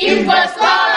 Infoescoles!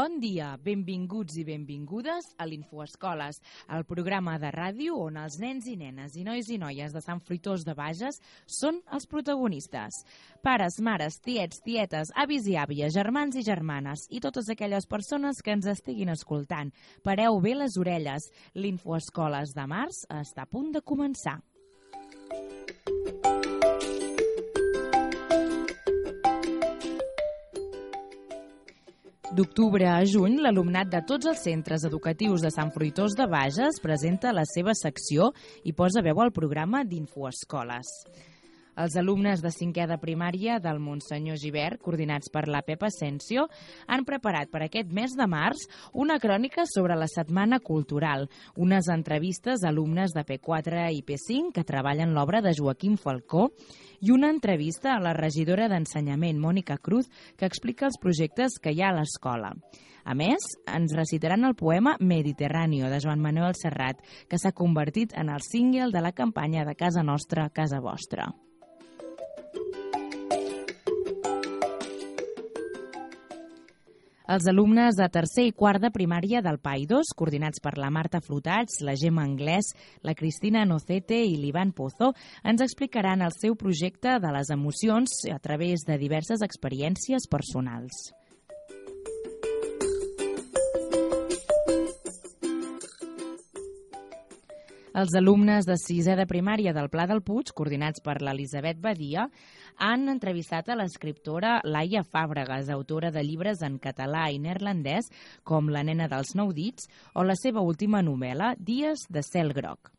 Bon dia, benvinguts i benvingudes a l'Infoescoles, el programa de ràdio on els nens i nenes i nois i noies de Sant Fruitós de Bages són els protagonistes. Pares, mares, tiets, tietes, avis i àvies, germans i germanes i totes aquelles persones que ens estiguin escoltant. Pareu bé les orelles. L'Infoescoles de març està a punt de començar. D'octubre a juny, l'alumnat de tots els centres educatius de Sant Fruitós de Bages presenta la seva secció i posa veu al programa d'Infoescoles. Els alumnes de cinquè de primària del Montsenyor Givert, coordinats per la Pepa Asensio, han preparat per aquest mes de març una crònica sobre la Setmana Cultural, unes entrevistes a alumnes de P4 i P5 que treballen l'obra de Joaquim Falcó i una entrevista a la regidora d'Ensenyament, Mònica Cruz, que explica els projectes que hi ha a l'escola. A més, ens recitaran el poema Mediterráneo de Joan Manuel Serrat, que s'ha convertit en el single de la campanya de Casa Nostra, Casa Vostra. Els alumnes de tercer i quart de primària del PAI 2, coordinats per la Marta Flotats, la Gemma Anglès, la Cristina Nocete i l'Ivan Pozo, ens explicaran el seu projecte de les emocions a través de diverses experiències personals. Els alumnes de sisè de primària del Pla del Puig, coordinats per l'Elisabet Badia, han entrevistat a l'escriptora Laia Fàbregas, autora de llibres en català i neerlandès com La nena dels nou dits o la seva última novel·la Dies de cel groc.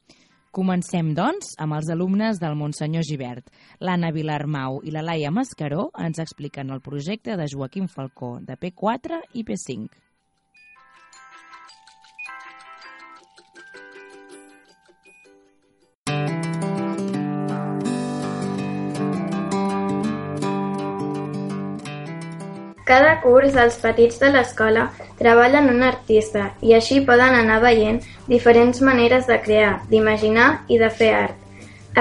Comencem, doncs, amb els alumnes del Montsenyor Givert. L'Anna Vilarmau i la Laia Mascaró ens expliquen el projecte de Joaquim Falcó, de P4 i P5. Cada curs els petits de l'escola treballen un artista i així poden anar veient diferents maneres de crear, d'imaginar i de fer art.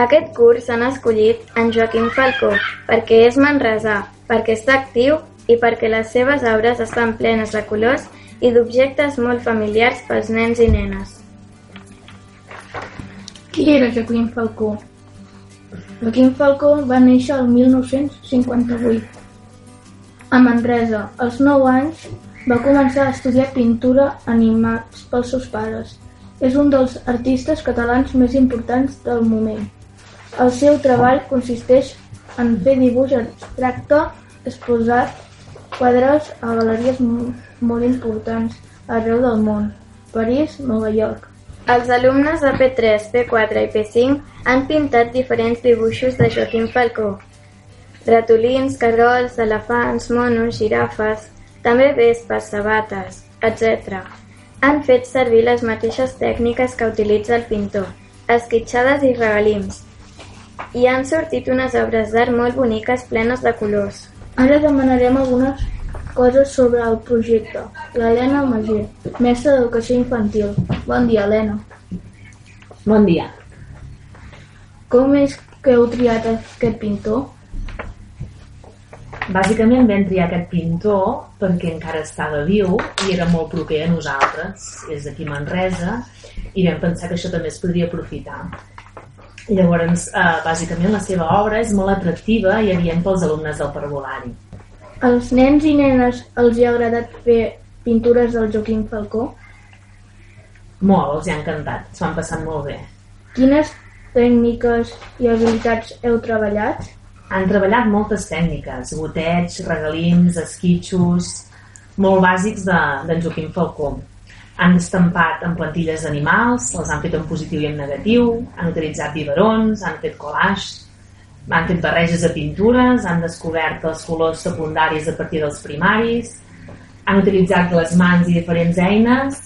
Aquest curs han escollit en Joaquim Falcó perquè és manresà, perquè està actiu i perquè les seves obres estan plenes de colors i d'objectes molt familiars pels nens i nenes. Qui era Joaquim Falcó? Joaquim Falcó va néixer el 1958 a Manresa, als 9 anys, va començar a estudiar pintura animats pels seus pares. És un dels artistes catalans més importants del moment. El seu treball consisteix en fer dibuix abstracte exposat quadres a galeries molt importants arreu del món, París, Nova York. Els alumnes de P3, P4 i P5 han pintat diferents dibuixos de Joaquim Falcó, ratolins, cargols, elefants, monos, girafes, també vespes, sabates, etc. Han fet servir les mateixes tècniques que utilitza el pintor, esquitxades i regalims, i han sortit unes obres d'art molt boniques plenes de colors. Ara demanarem algunes coses sobre el projecte. L'Helena Magé, mestra d'Educació Infantil. Bon dia, Helena. Bon dia. Com és que heu triat aquest pintor? Bàsicament vam triar aquest pintor perquè encara estava viu i era molt proper a nosaltres, és d'aquí Manresa, i vam pensar que això també es podria aprofitar. Llavors, eh, bàsicament la seva obra és molt atractiva i adient pels alumnes del parvulari. Als nens i nenes els hi ha agradat fer pintures del Joaquim Falcó? Molt, els hi ha encantat, s'ho han passat molt bé. Quines tècniques i habilitats heu treballat? Han treballat moltes tècniques, gotets, regalins, esquitxos, molt bàsics d'en de, Joaquim Falcó. Han estampat en plantilles d'animals, els han fet en positiu i en negatiu, han utilitzat biberons, han fet collage, han fet barreges de pintures, han descobert els colors secundaris a partir dels primaris, han utilitzat les mans i diferents eines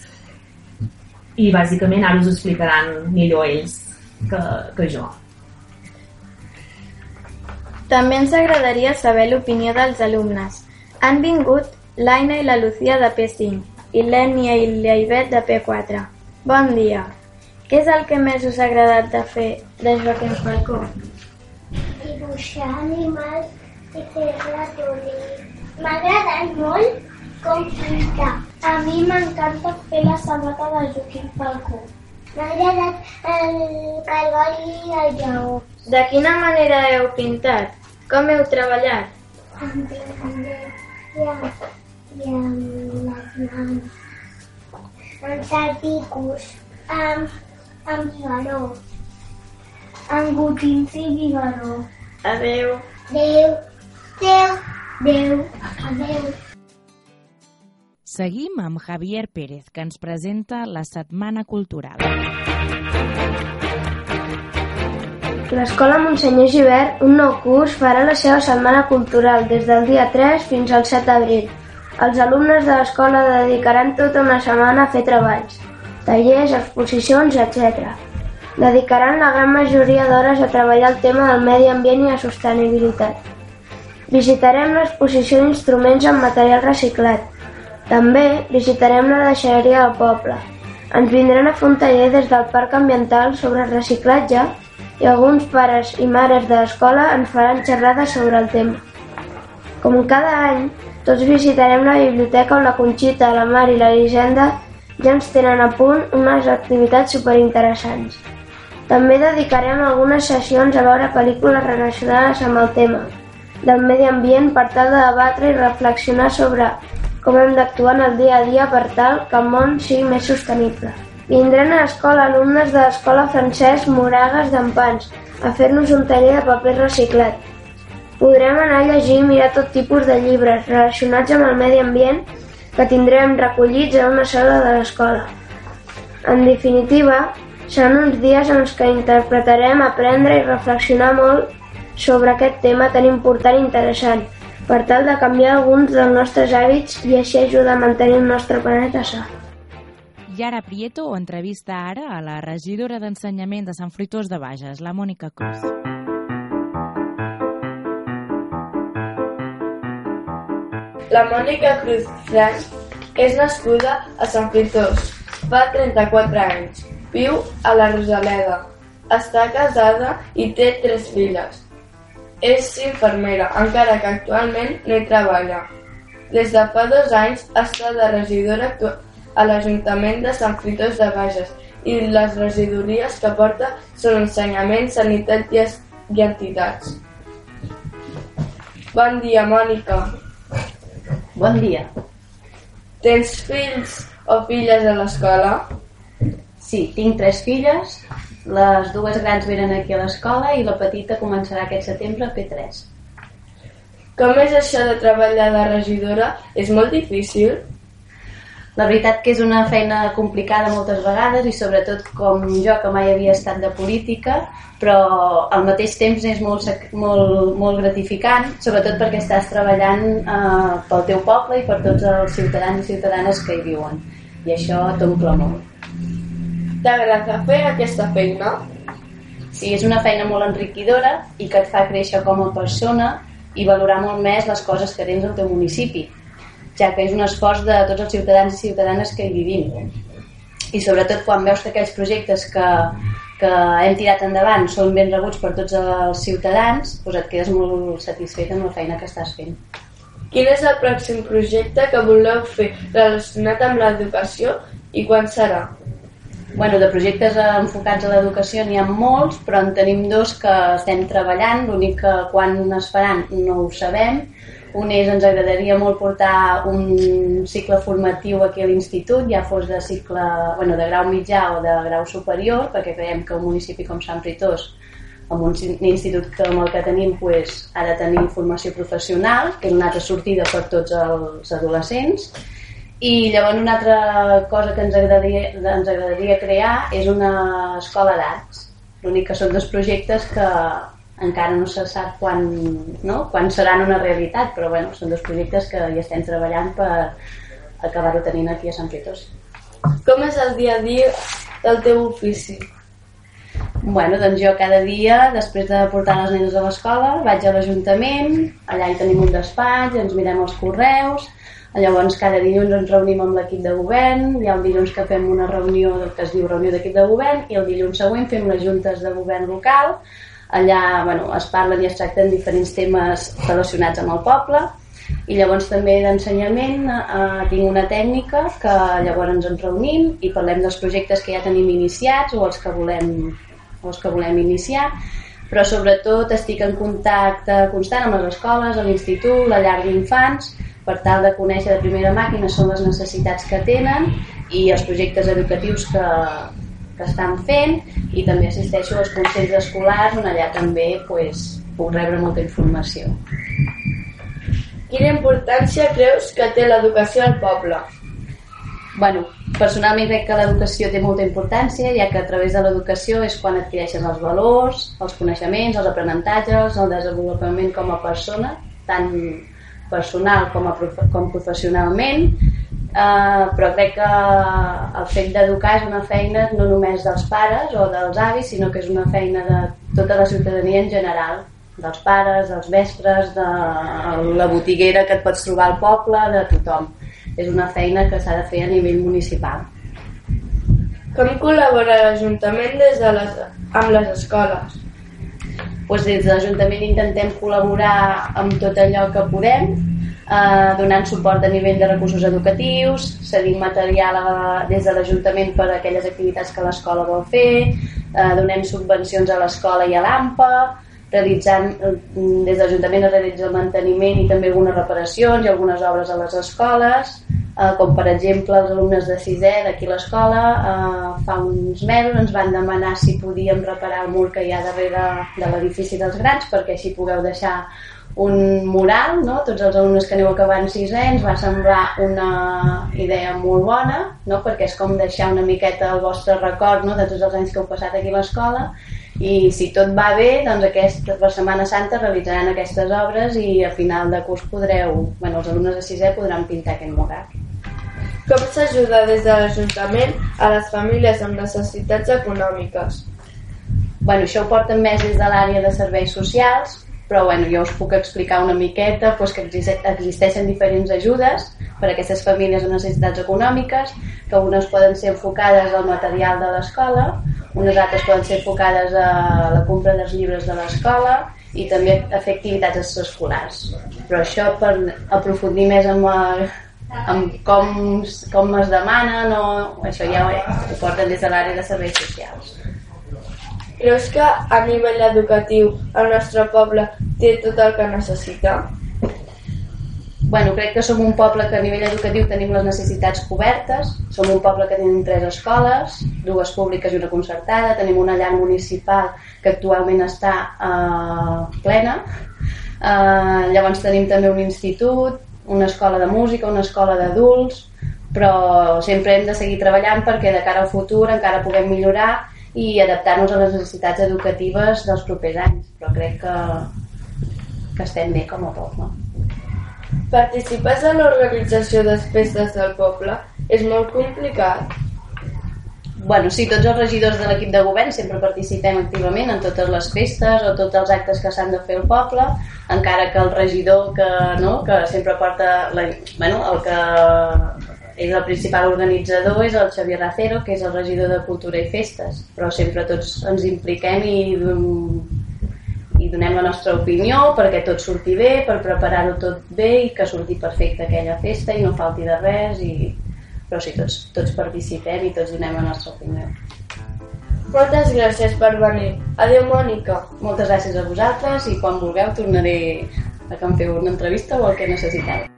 i bàsicament ara us ho explicaran millor ells que, que jo. També ens agradaria saber l'opinió dels alumnes. Han vingut l'Aina i la Lucía de P5 i l'Ènia i l'Aivet de P4. Bon dia. Què és el que més us ha agradat de fer de Joaquim Falcó? Dibuixar animals i fer ratolins. M'ha agradat molt com pintar. A mi m'encanta fer la sabata de Joaquim Falcó. M'ha agradat el cargol i el lleó. De quina manera heu pintat? Com heu treballat? Amb i amb, i amb les mans. Amb salpicos. Amb, amb biberó. Amb gotins i biberó. Adeu. Adéu. Adéu. Adéu. Adéu. Seguim amb Javier Pérez, que ens presenta la Setmana Cultural. L'Escola Monsenyor Givert, un nou curs, farà la seva setmana cultural des del dia 3 fins al 7 d'abril. Els alumnes de l'escola dedicaran tota una setmana a fer treballs, tallers, exposicions, etc. Dedicaran la gran majoria d'hores a treballar el tema del medi ambient i la sostenibilitat. Visitarem l'exposició d'instruments amb material reciclat. També visitarem la deixalleria del poble. Ens vindran a fer un taller des del Parc Ambiental sobre reciclatge i alguns pares i mares de l'escola ens faran xerrades sobre el tema. Com cada any, tots visitarem la biblioteca on la Conxita, la Mar i l'Elisenda ja ens tenen a punt unes activitats superinteressants. També dedicarem algunes sessions a veure pel·lícules relacionades amb el tema del medi ambient per tal de debatre i reflexionar sobre com hem d'actuar en el dia a dia per tal que el món sigui més sostenible. Vindran a l'escola alumnes de l'escola Francesc Moragas d'Empans a fer-nos un taller de paper reciclat. Podrem anar a llegir i mirar tot tipus de llibres relacionats amb el medi ambient que tindrem recollits a una sala de l'escola. En definitiva, seran uns dies en els que interpretarem, aprendre i reflexionar molt sobre aquest tema tan important i interessant, per tal de canviar alguns dels nostres hàbits i així ajudar a mantenir el nostre planeta sa. Yara Prieto entrevista ara a la regidora d'Ensenyament de Sant Fruitós de Bages, la Mònica Cruz. La Mònica Cruz Frank és nascuda a Sant Fruitós. Fa 34 anys. Viu a la Rosaleda. Està casada i té tres filles. És infermera, encara que actualment no hi treballa. Des de fa dos anys està de regidora a l'Ajuntament de Sant Fruitós de Bages i les regidories que porta són ensenyament, sanitat i, i entitats. Bon dia, Mònica. Bon dia. Tens fills o filles a l'escola? Sí, tinc tres filles. Les dues grans venen aquí a l'escola i la petita començarà aquest setembre a P3. Com és això de treballar de regidora? És molt difícil? La veritat que és una feina complicada moltes vegades i sobretot com jo que mai havia estat de política, però al mateix temps és molt, molt, molt gratificant, sobretot perquè estàs treballant eh, pel teu poble i per tots els ciutadans i ciutadanes que hi viuen. I això t'omple molt. T'agrada fer aquesta feina? Sí, és una feina molt enriquidora i que et fa créixer com a persona i valorar molt més les coses que tens al teu municipi ja que és un esforç de tots els ciutadans i ciutadanes que hi vivim. I sobretot quan veus que aquells projectes que, que hem tirat endavant són ben rebuts per tots els ciutadans, doncs et quedes molt satisfet amb la feina que estàs fent. Quin és el pròxim projecte que voleu fer relacionat amb l'educació i quan serà? Bueno, de projectes enfocats a l'educació n'hi ha molts, però en tenim dos que estem treballant, l'únic que quan es faran no ho sabem, un és, ens agradaria molt portar un cicle formatiu aquí a l'institut, ja fos de cicle, bueno, de grau mitjà o de grau superior, perquè creiem que un municipi com Sant Ritós, amb un institut com el que tenim, pues, ha de tenir formació professional, que és una altra sortida per tots els adolescents, i llavors una altra cosa que ens agradaria, ens agradaria crear és una escola d'arts. L'únic que són dos projectes que encara no se sap quan, no? quan seran una realitat, però bueno, són dos projectes que hi estem treballant per acabar-ho tenint aquí a Sant Petós. Com és el dia a dia del teu ofici? Bueno, doncs jo cada dia, després de portar les nenes a l'escola, vaig a l'Ajuntament, allà hi tenim un despatx, ens mirem els correus, Llavors, cada dilluns ens reunim amb l'equip de govern, hi ha un dilluns que fem una reunió que es diu reunió d'equip de govern i el dilluns següent fem les juntes de govern local. Allà bueno, es parlen i es tracten diferents temes relacionats amb el poble i llavors també d'ensenyament eh, tinc una tècnica que llavors ens reunim i parlem dels projectes que ja tenim iniciats o els que volem, o els que volem iniciar però sobretot estic en contacte constant amb les escoles, a l'institut, la llar d'infants per tal de conèixer de primera mà quines són les necessitats que tenen i els projectes educatius que, que estan fent i també assisteixo als consells escolars on allà també pues, puc rebre molta informació. Quina importància creus que té l'educació al poble? Bueno, personalment crec que l'educació té molta importància, ja que a través de l'educació és quan adquireixes els valors, els coneixements, els aprenentatges, el desenvolupament com a persona, tant personal com, a prof com professionalment, eh, però crec que el fet d'educar és una feina no només dels pares o dels avis, sinó que és una feina de tota la ciutadania en general, dels pares, dels mestres, de la botiguera que et pots trobar al poble, de tothom. És una feina que s'ha de fer a nivell municipal. Com col·labora l'Ajuntament des de les, amb les escoles? doncs des de l'Ajuntament intentem col·laborar amb tot allò que podem, eh, donant suport a nivell de recursos educatius, cedint material a, des de l'Ajuntament per a aquelles activitats que l'escola vol fer, eh, donem subvencions a l'escola i a l'AMPA, realitzant, des de l'Ajuntament es el manteniment i també algunes reparacions i algunes obres a les escoles, eh, com per exemple els alumnes de sisè d'aquí a l'escola eh, fa uns mesos ens van demanar si podíem reparar el mur que hi ha darrere de l'edifici dels grans perquè així pugueu deixar un mural, no? tots els alumnes que aneu acabant sisè ens va semblar una idea molt bona no? perquè és com deixar una miqueta el vostre record no? de tots els anys que heu passat aquí a l'escola i si tot va bé, doncs aquest, per Setmana Santa realitzaran aquestes obres i a final de curs podreu, bueno, els alumnes de sisè podran pintar aquest mural. Com s'ajuda des de l'Ajuntament a les famílies amb necessitats econòmiques? Bueno, això ho porten més des de l'àrea de serveis socials, però bueno, jo us puc explicar una miqueta doncs, que existeixen diferents ajudes per a aquestes famílies amb necessitats econòmiques, que unes poden ser enfocades al material de l'escola, unes altres poden ser enfocades a la compra dels llibres de l'escola i també a fer activitats extraescolars. Però això per aprofundir més en, la, en com, com es demana, no, això ja ho, ho porten des de l'àrea de serveis socials. Creus que a nivell educatiu el nostre poble té tot el que necessita? bueno, crec que som un poble que a nivell educatiu tenim les necessitats cobertes, som un poble que tenim tres escoles, dues públiques i una concertada, tenim una llar municipal que actualment està eh, plena, eh, llavors tenim també un institut, una escola de música, una escola d'adults, però sempre hem de seguir treballant perquè de cara al futur encara puguem millorar i adaptar-nos a les necessitats educatives dels propers anys, però crec que, que estem bé com a poble. Participes en l'organització de festes del poble? És molt complicat? Bueno, sí, tots els regidors de l'equip de govern sempre participem activament en totes les festes o tots els actes que s'han de fer al poble, encara que el regidor que, no, que sempre porta la, bueno, el que és el principal organitzador és el Xavier Racero, que és el regidor de Cultura i Festes, però sempre tots ens impliquem i i donem la nostra opinió perquè tot surti bé, per preparar-ho tot bé i que surti perfecte aquella festa i no falti de res i... però sí, tots, tots participem i tots donem la nostra opinió. Moltes gràcies per venir. Adéu, Mònica. Moltes gràcies a vosaltres i quan vulgueu tornaré a que em feu una entrevista o el que necessiteu.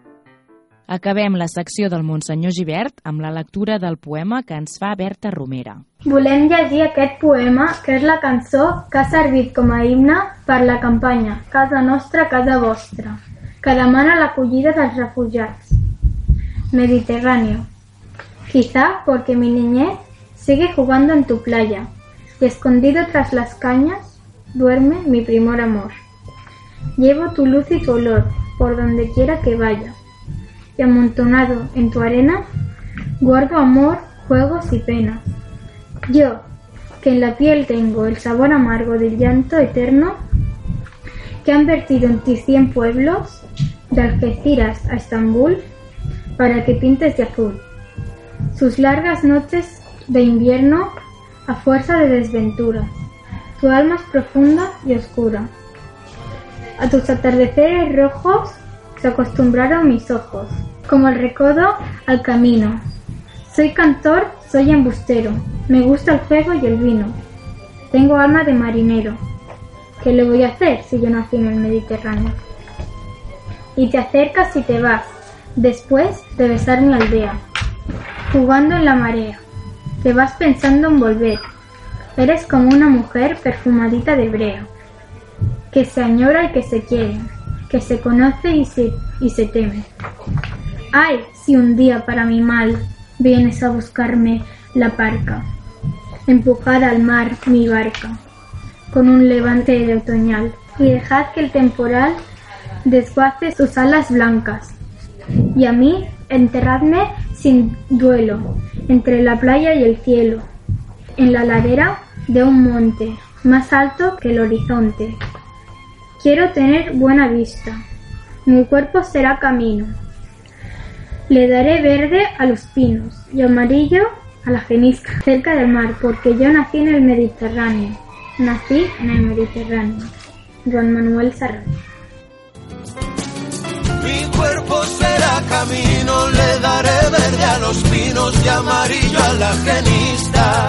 Acabem la secció del Monsenyor Givert amb la lectura del poema que ens fa Berta Romera. Volem llegir aquest poema, que és la cançó que ha servit com a himne per la campanya Casa nostra, casa vostra, que demana l'acollida dels refugiats. Mediterráneo. Quizá porque mi niñez sigue jugando en tu playa y escondido tras las cañas duerme mi primor amor. Llevo tu luz y tu olor por donde quiera que vaya y amontonado en tu arena, guardo amor, juegos y penas. Yo, que en la piel tengo el sabor amargo del llanto eterno, que han vertido en ti cien pueblos, de Algeciras a Estambul, para que pintes de azul. Sus largas noches de invierno a fuerza de desventuras. Tu alma es profunda y oscura. A tus atardeceres rojos se acostumbraron mis ojos, como el recodo al camino. Soy cantor, soy embustero, me gusta el fuego y el vino. Tengo alma de marinero. ¿Qué le voy a hacer si yo nací en el Mediterráneo? Y te acercas y te vas, después de besar mi aldea, jugando en la marea. Te vas pensando en volver. Eres como una mujer perfumadita de brea, que se añora y que se quiere, que se conoce y se, y se teme. Ay, si un día para mi mal vienes a buscarme la parca, empujar al mar mi barca, con un levante de otoñal, y dejad que el temporal desguace sus alas blancas, y a mí enterradme sin duelo, entre la playa y el cielo, en la ladera de un monte, más alto que el horizonte. Quiero tener buena vista, mi cuerpo será camino. Le daré verde a los pinos y amarillo a la genisca, cerca del mar, porque yo nací en el Mediterráneo. Nací en el Mediterráneo. Juan Manuel Serrano. Mi cuerpo será camino, le daré verde a los pinos y amarillo a la genista.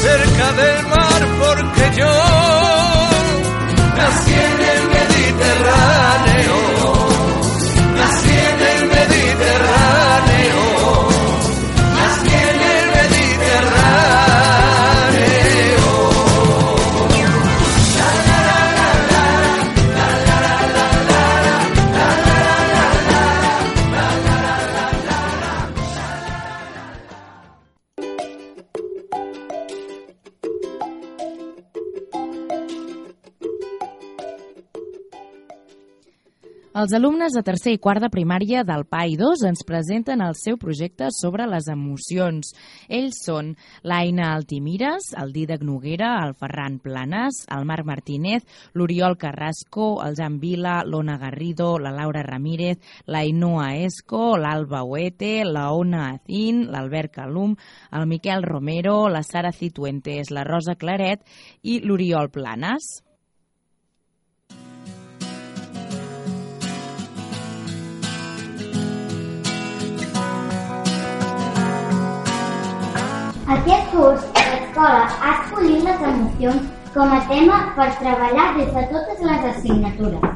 Cerca del mar porque yo nací en el Mediterráneo. Els alumnes de tercer i quart de primària del PAI 2 ens presenten el seu projecte sobre les emocions. Ells són l'Aina Altimires, el Didac Noguera, el Ferran Planes, el Marc Martínez, l'Oriol Carrasco, el Jan Vila, l'Ona Garrido, la Laura Ramírez, la Inoa Esco, l'Alba Oete, la Ona Azín, l'Albert Calum, el Miquel Romero, la Sara Cituentes, la Rosa Claret i l'Oriol Planes. Curs, l'escola ha escollit les emocions com a tema per treballar des de totes les assignatures.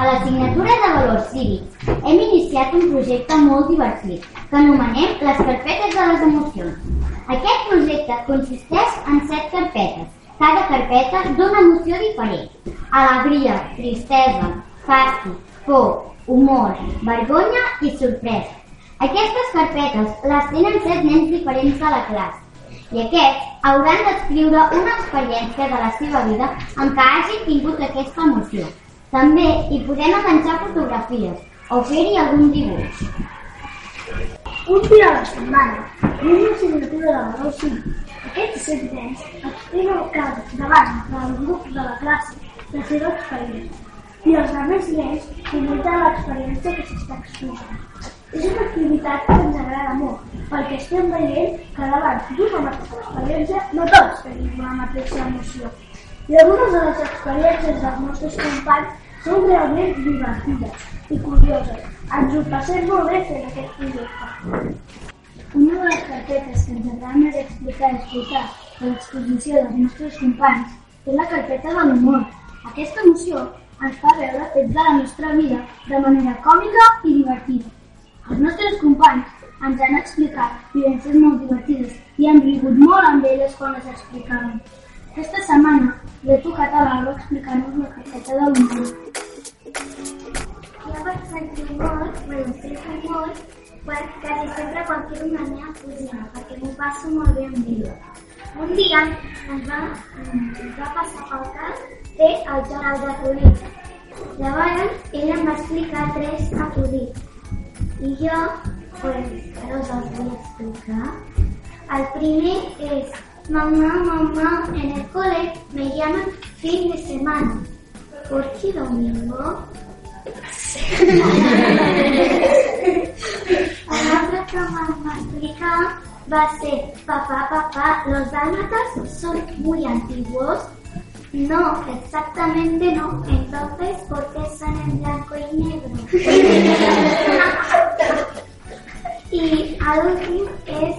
A l'assignatura de valors cívics hem iniciat un projecte molt divertit que anomenem les carpetes de les emocions. Aquest projecte consisteix en set carpetes. Cada carpeta d'una emoció diferent. Alegria, tristesa, fàstic, por, humor, vergonya i sorpresa. Aquestes carpetes les tenen set nens diferents de la classe i aquests hauran d'escriure una experiència de la seva vida en què hagin tingut aquesta emoció. També hi podem enganxar fotografies o fer-hi algun dibuix. Un dia a la setmana i una assignatura de valor cívic. Aquests set nens expliquen cada davant del grup de la classe la seva experiència i els altres nens comenten l'experiència que s'està explicant. És una activitat que ens agrada molt, perquè estem veient que davant d'una mateixa experiència no tots tenim la mateixa emoció. I algunes de les experiències dels nostres companys són realment divertides i curioses. Ens ho passem molt bé fent aquest projecte. Una de les carpetes que ens agrada més explicar i escoltar de l'exposició dels nostres companys és la carpeta de l'humor. Aquesta emoció ens fa veure fets de la nostra vida de manera còmica i divertida. Els nostres companys ens han explicat vivències molt divertides i hem rigut molt amb elles quan les explicaven. Aquesta setmana l'he tocat a l'Alba explicant-nos la carpeta de l'humor. Jo vaig sentir molt, bueno, sento molt, quasi sempre quan quiero una meva cosina, perquè m'ho passo molt bé amb ella. Un dia ens va, ens va passar pel cas fer el joc acudit. Llavors, ella em va explicar tres acudits. I jo, pues, us els vull explicar. El primer és, mamá, mamá, en el cole me llaman fin de semana. ¿Por qué domingo? que me'l va explicar va ser papá, papá, los dálmatas son muy antiguos. No, exactamente no. Entonces, ¿por qué son en blanco y negro? y último es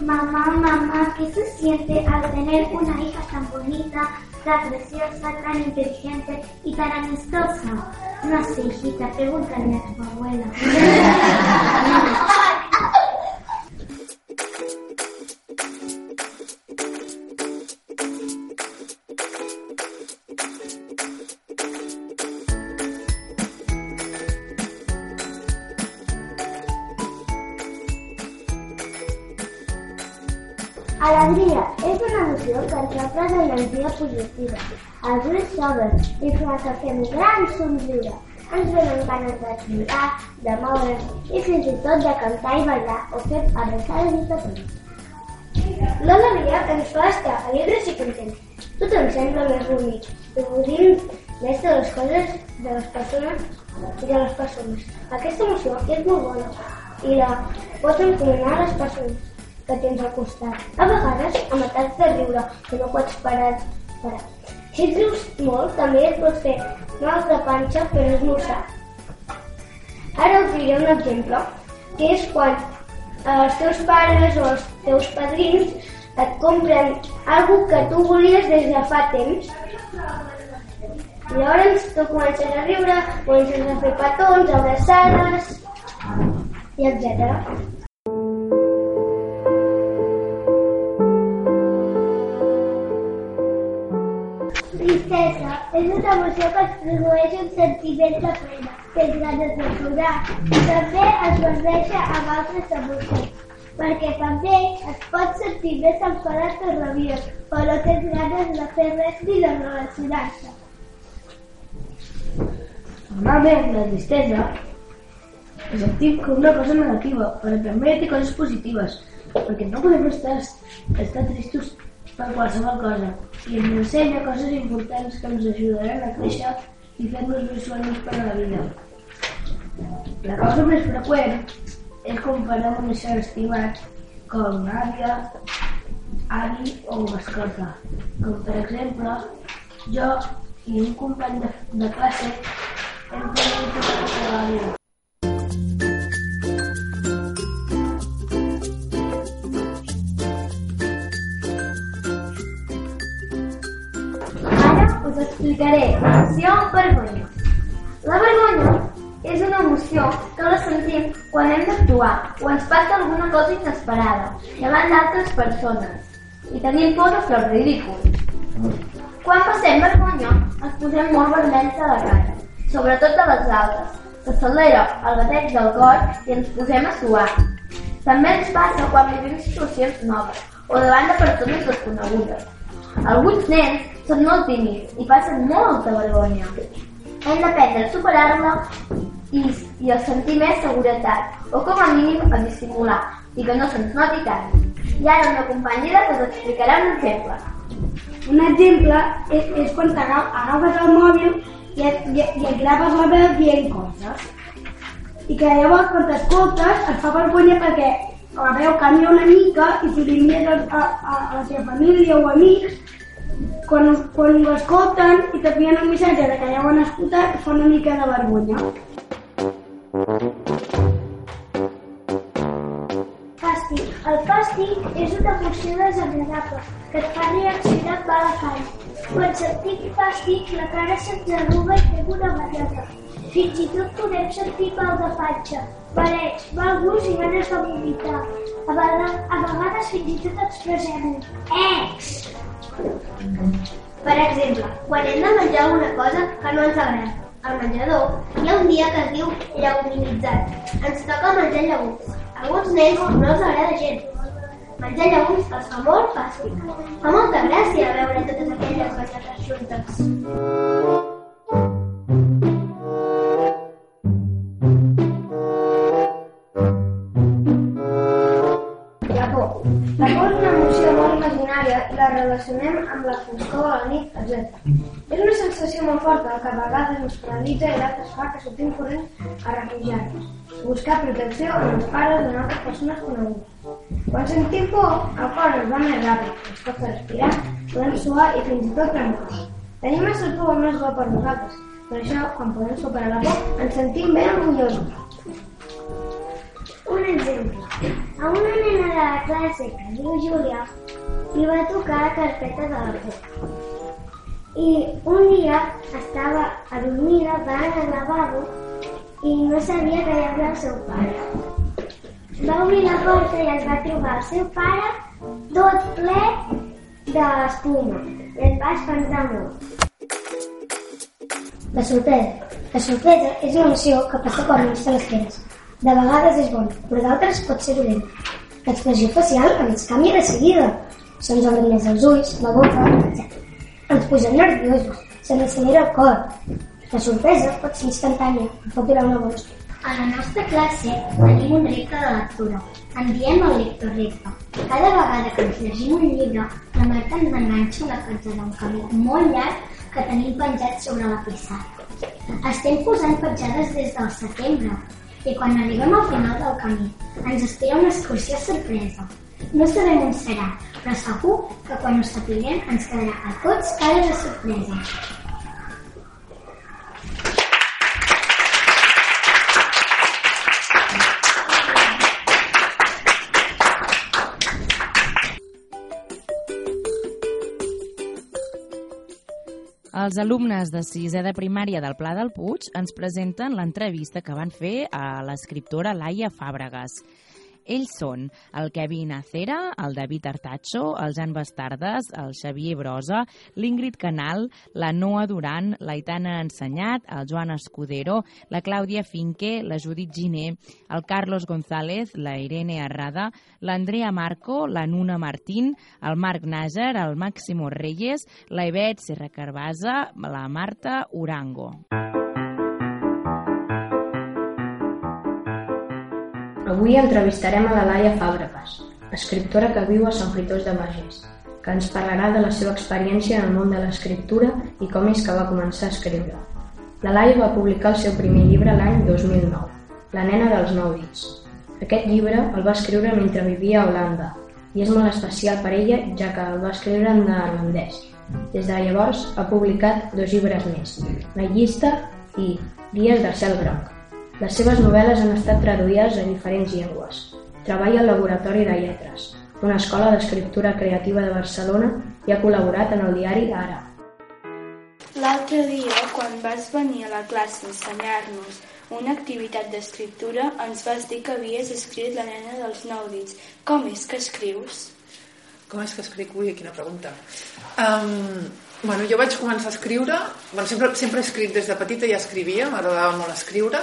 mamá, mamá, ¿qué se siente al tener una hija tan bonita, tan preciosa, tan inteligente y tan amistosa? No sé, hijita, pregúntale a tu abuela. Alegria és una emoció que ens obre d'energia positiva. Els ulls s'obren i fa que fem gran somriure. Ens venen ganes de xiular, de moure's i fins i tot de cantar i ballar o fer abraçades i petons. L'alegria ens fa estar alegres i contents. Tot ens sembla més bonic. Gaudim més de les coses, de les persones i de les persones. Aquesta emoció és molt bona i la pots encomanar a les persones que tens al costat. A vegades, amb atacs de riure, que no pots parar. parar. Si et rius molt, també et pots fer mals de panxa per esmorzar. Ara us diré un exemple, que és quan els teus pares o els teus padrins et compren algo que tu volies des de fa temps. Llavors tu comences a riure, comences a fer petons, abraçades, i etc. és una emoció que es produeix un sentiment de pena, tens ganes de plorar. També es barreja amb altres emocions, perquè també es pot sentir més enfadat o rabiós, però no tens ganes de fer res ni de relacionar-se. Normalment, la tristesa la sentim com una cosa negativa, però també té coses positives, perquè no podem estar, estar tristos per qualsevol cosa i ens ensenya coses importants que ens ajudaran a créixer i fer-nos més suaus per a la vida. La cosa més freqüent és comparar amb un ésser estimat com àvia, avi o mascota. Com per exemple, jo i un company de, de classe hem tingut tota la vida. Us explicaré l'emoció vergonya. La vergonya és una emoció que la sentim quan hem d'actuar o ens passa alguna cosa inesperada davant d'altres persones i tenim por de fer ridícul. Quan passem vergonya ens posem molt vermells a la cara, sobretot a les altes. S'acelera el bateig del cor i ens posem a suar. També ens passa quan vivim situacions noves o davant de persones desconegudes. Alguns nens són molt tímids i passen molta vergonya. Hem d'aprendre a superar-la i, i a sentir més seguretat, o com a mínim a dissimular, i que no se'ns noti tant. I ara una companyera que us explicarà un exemple. Un exemple és, és quan t'agafes el mòbil i et, i, i et graves la veu dient coses. I que llavors quan t'escoltes et fa vergonya perquè la veu canvia una mica i si li envies a, a, a la teva família o amics quan, quan ho escolten i t'envien un missatge de que ja ho han escoltat fa una mica de vergonya. Fàstic. El fàstic és una emoció desagradable que et fa reaccionar amb mala cara. Quan sentim fàstic, la cara se'ns arruga i fem una banyota. Fins i tot podem sentir mal de panxa, mareig, mal gust i ganes de vomitar. A vegades, a vegades fins i tot expressem un ex. Per exemple, quan hem de menjar alguna cosa que no ens agrada, al menjador hi ha un dia que es diu lleguminitzat. Ens toca menjar llegums. A alguns nens no els agrada gens. Menjar llegums els fa molt fàstic. Fa molta gràcia veure totes aquelles banyetes juntes. La relacionem amb la foscor de la nit, etc. És una sensació molt forta que a vegades ens paralitza i d'altres fa que sortim corrents a refugiar-nos, buscar protecció amb els pares en altres persones conegudes. Quan sentim por, el cor ens va més ràpid, ens costa respirar, podem suar i fins i tot tremolar. Tenim massa por o més bo per nosaltres, per això, quan podem superar la por, ens sentim ben orgullosos. Un exemple. A una nena de la classe que es diu Júlia li va tocar la carpeta de la por. I un dia estava adormida, va anar al lavabo i no sabia que hi havia el seu pare. Va obrir la porta i es va trobar el seu pare tot ple d'espuma i es va espantar molt. La sorpresa. La sorpresa és una emoció que passa quan menys te l'esperes. De vegades és bona, però d'altres pot ser dolent. L'expressió facial ens canvia de seguida. Se'ns obren més els ulls, la boca, etc. Ens posem nerviosos, se'ns acelera el cor. La sorpresa pot ser instantània, pot durar una bona estona. A la nostra classe tenim un repte de lectura. En diem el lector repte. Cada vegada que ens llegim un llibre, la Marta ens enganxa una petja d'un camí molt llarg que tenim penjat sobre la pissarra. Estem posant petjades des del setembre i quan arribem al final del camí ens espera una excursió sorpresa. No sabem on serà, però segur que quan ho sapiguem ens quedarà a tots cara de sorpresa. Els alumnes de sisè de primària del Pla del Puig ens presenten l'entrevista que van fer a l'escriptora Laia Fàbregas. Ells són el Kevin Acera, el David Artacho, el Jan Bastardes, el Xavier Brosa, l'Ingrid Canal, la Noa Duran, l'Aitana Ensenyat, el Joan Escudero, la Clàudia Finque, la Judit Giné, el Carlos González, la Irene Arrada, l'Andrea Marco, la Nuna Martín, el Marc Nàger, el Máximo Reyes, la Ivet Serra Carbasa, la Marta Urango. Avui entrevistarem a la Laia Fàbregas, escriptora que viu a Sant Fritós de Bages, que ens parlarà de la seva experiència en el món de l'escriptura i com és que va començar a escriure. La Laia va publicar el seu primer llibre l'any 2009, La nena dels nou dits. Aquest llibre el va escriure mentre vivia a Holanda i és molt especial per ella ja que el va escriure en neerlandès. Des de llavors ha publicat dos llibres més, La llista i Dies del cel groc. Les seves novel·les han estat traduïdes a diferents llengües. Treballa al Laboratori de Lletres, una escola d'escriptura creativa de Barcelona i ha col·laborat en el diari Ara. L'altre dia, quan vas venir a la classe a ensenyar-nos una activitat d'escriptura, ens vas dir que havies escrit La nena dels nou dits. Com és que escrius? Com és que escric? Ui, quina pregunta. Um, bueno, jo vaig començar a escriure, bueno, sempre, sempre he escrit des de petita, ja escrivia, m'agradava molt escriure.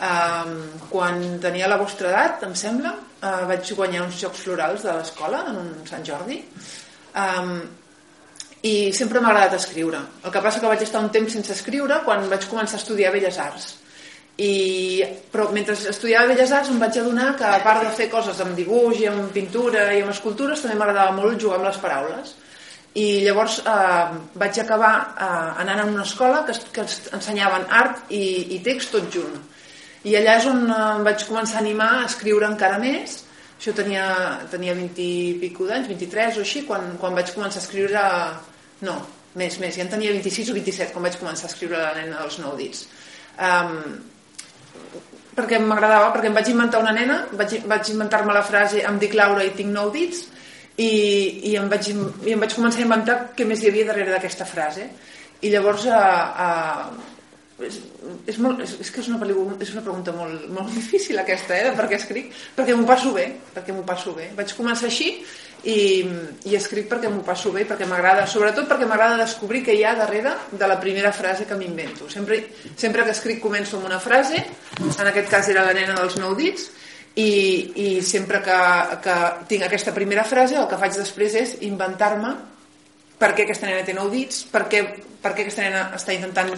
Um, quan tenia la vostra edat, em sembla, uh, vaig guanyar uns Jocs Florals de l'escola, en un Sant Jordi, um, i sempre m'ha agradat escriure. El que passa que vaig estar un temps sense escriure quan vaig començar a estudiar Belles Arts. I, però mentre estudiava Belles Arts em vaig adonar que a part de fer coses amb dibuix i amb pintura i amb escultures també m'agradava molt jugar amb les paraules i llavors eh, vaig acabar eh, anant a una escola que, que ensenyaven art i, i text tot junt i allà és on eh, em vaig començar a animar a escriure encara més. Això tenia, tenia 20 i pico d'anys 23 o així, quan, quan vaig començar a escriure no, més, més, ja en tenia 26 o 27 quan vaig començar a escriure la nena dels nou dits. Um, perquè m'agradava, perquè em vaig inventar una nena, vaig, vaig inventar-me la frase em dic Laura i tinc nou dits i, i, em vaig, i em vaig començar a inventar què més hi havia darrere d'aquesta frase. I llavors a, a, és, és, molt, és, és que és una, és una pregunta molt, molt difícil aquesta, eh, de per què escric perquè m'ho passo bé, perquè m'ho passo bé vaig començar així i, i escric perquè m'ho passo bé, perquè m'agrada, sobretot perquè m'agrada descobrir què hi ha darrere de la primera frase que m'invento. Sempre, sempre que escric començo amb una frase, en aquest cas era la nena dels nou dits, i, i sempre que, que tinc aquesta primera frase el que faig després és inventar-me per què aquesta nena té nou dits, per què, per què aquesta nena està intentant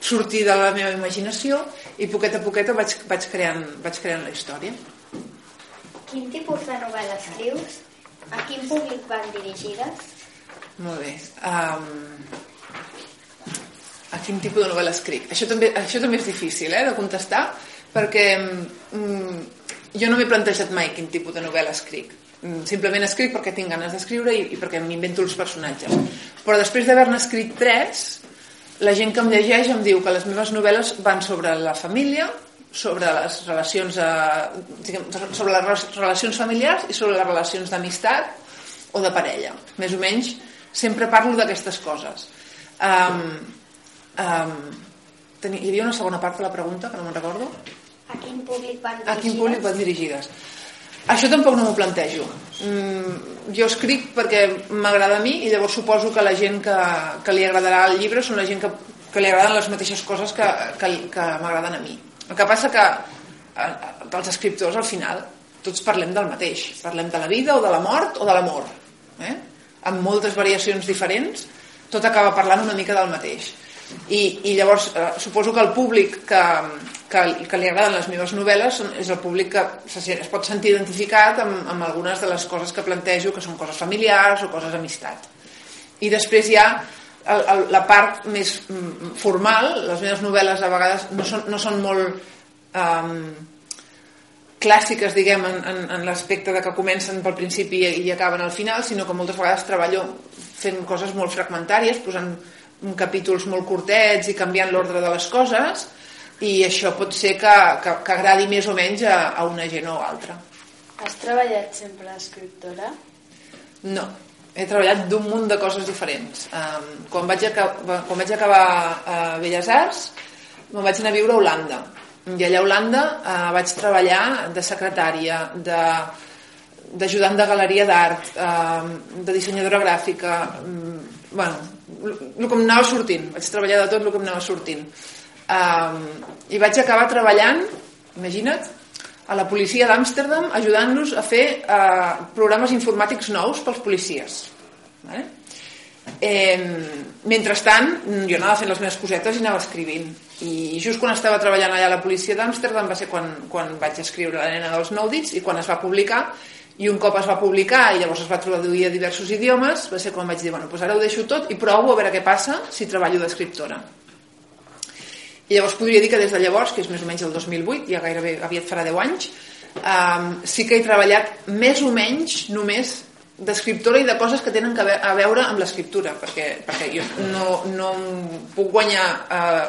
sortir de la meva imaginació i poquet a poquet vaig, vaig, creant, vaig creant la història. Quin tipus de novel·la escrius? A quin públic van dirigides? Molt bé. Um, a quin tipus de novel·la escric? Això també, això també és difícil eh, de contestar perquè um, jo no m'he plantejat mai quin tipus de novel·la escric. Um, simplement escric perquè tinc ganes d'escriure i, i perquè m'invento els personatges. Però després d'haver-ne escrit tres, la gent que em llegeix em diu que les meves novel·les van sobre la família, sobre les relacions eh, sobre les relacions familiars i sobre les relacions d'amistat o de parella. Més o menys sempre parlo d'aquestes coses. Um, um, tenia, hi havia una segona part de la pregunta que no me'n recordo. A quin públic van dirigides? A quin públic van dirigides? Això tampoc no m'ho plantejo. Mm, jo escric perquè m'agrada a mi i llavors suposo que la gent que, que li agradarà el llibre són la gent que, que li agraden les mateixes coses que, que, que m'agraden a mi. El que passa que eh, els escriptors al final tots parlem del mateix. Parlem de la vida o de la mort o de l'amor. Eh? Amb moltes variacions diferents, tot acaba parlant una mica del mateix. I, i llavors eh, suposo que el públic que, que, que li agraden les meves novel·les és el públic que se, es pot sentir identificat amb, amb algunes de les coses que plantejo que són coses familiars o coses d'amistat. I després hi ha el, el, la part més mm, formal, les meves novel·les a vegades no són, no són molt um, clàssiques, diguem, en, en, en l'aspecte de que comencen pel principi i, i acaben al final, sinó que moltes vegades treballo fent coses molt fragmentàries, posant capítols molt curtets i canviant l'ordre de les coses, i això pot ser que, que, que agradi més o menys a, a una gent o altra. Has treballat sempre d'escriptora? No, he treballat d'un munt de coses diferents. Um, quan, vaig acabar, quan vaig acabar a Belles Arts, me'n vaig anar a viure a Holanda. I allà a Holanda uh, vaig treballar de secretària, de d'ajudant de galeria d'art, uh, de dissenyadora gràfica, um, bueno, el que em anava sortint, vaig treballar de tot el que em anava sortint. Um, I vaig acabar treballant, imagina't, a la policia d'Amsterdam ajudant-los a fer eh, programes informàtics nous pels policies. Vale? Eh, mentrestant, jo anava fent les meves cosetes i anava escrivint. I just quan estava treballant allà a la policia d'Amsterdam va ser quan, quan vaig escriure La nena dels nou dits i quan es va publicar i un cop es va publicar i llavors es va traduir a diversos idiomes va ser quan vaig dir, bueno, doncs ara ho deixo tot i provo a veure què passa si treballo d'escriptora. I llavors podria dir que des de llavors, que és més o menys el 2008, ja gairebé aviat farà 10 anys, um, sí que he treballat més o menys només d'escriptora i de coses que tenen a veure amb l'escriptura, perquè, perquè jo no, no puc guanyar eh,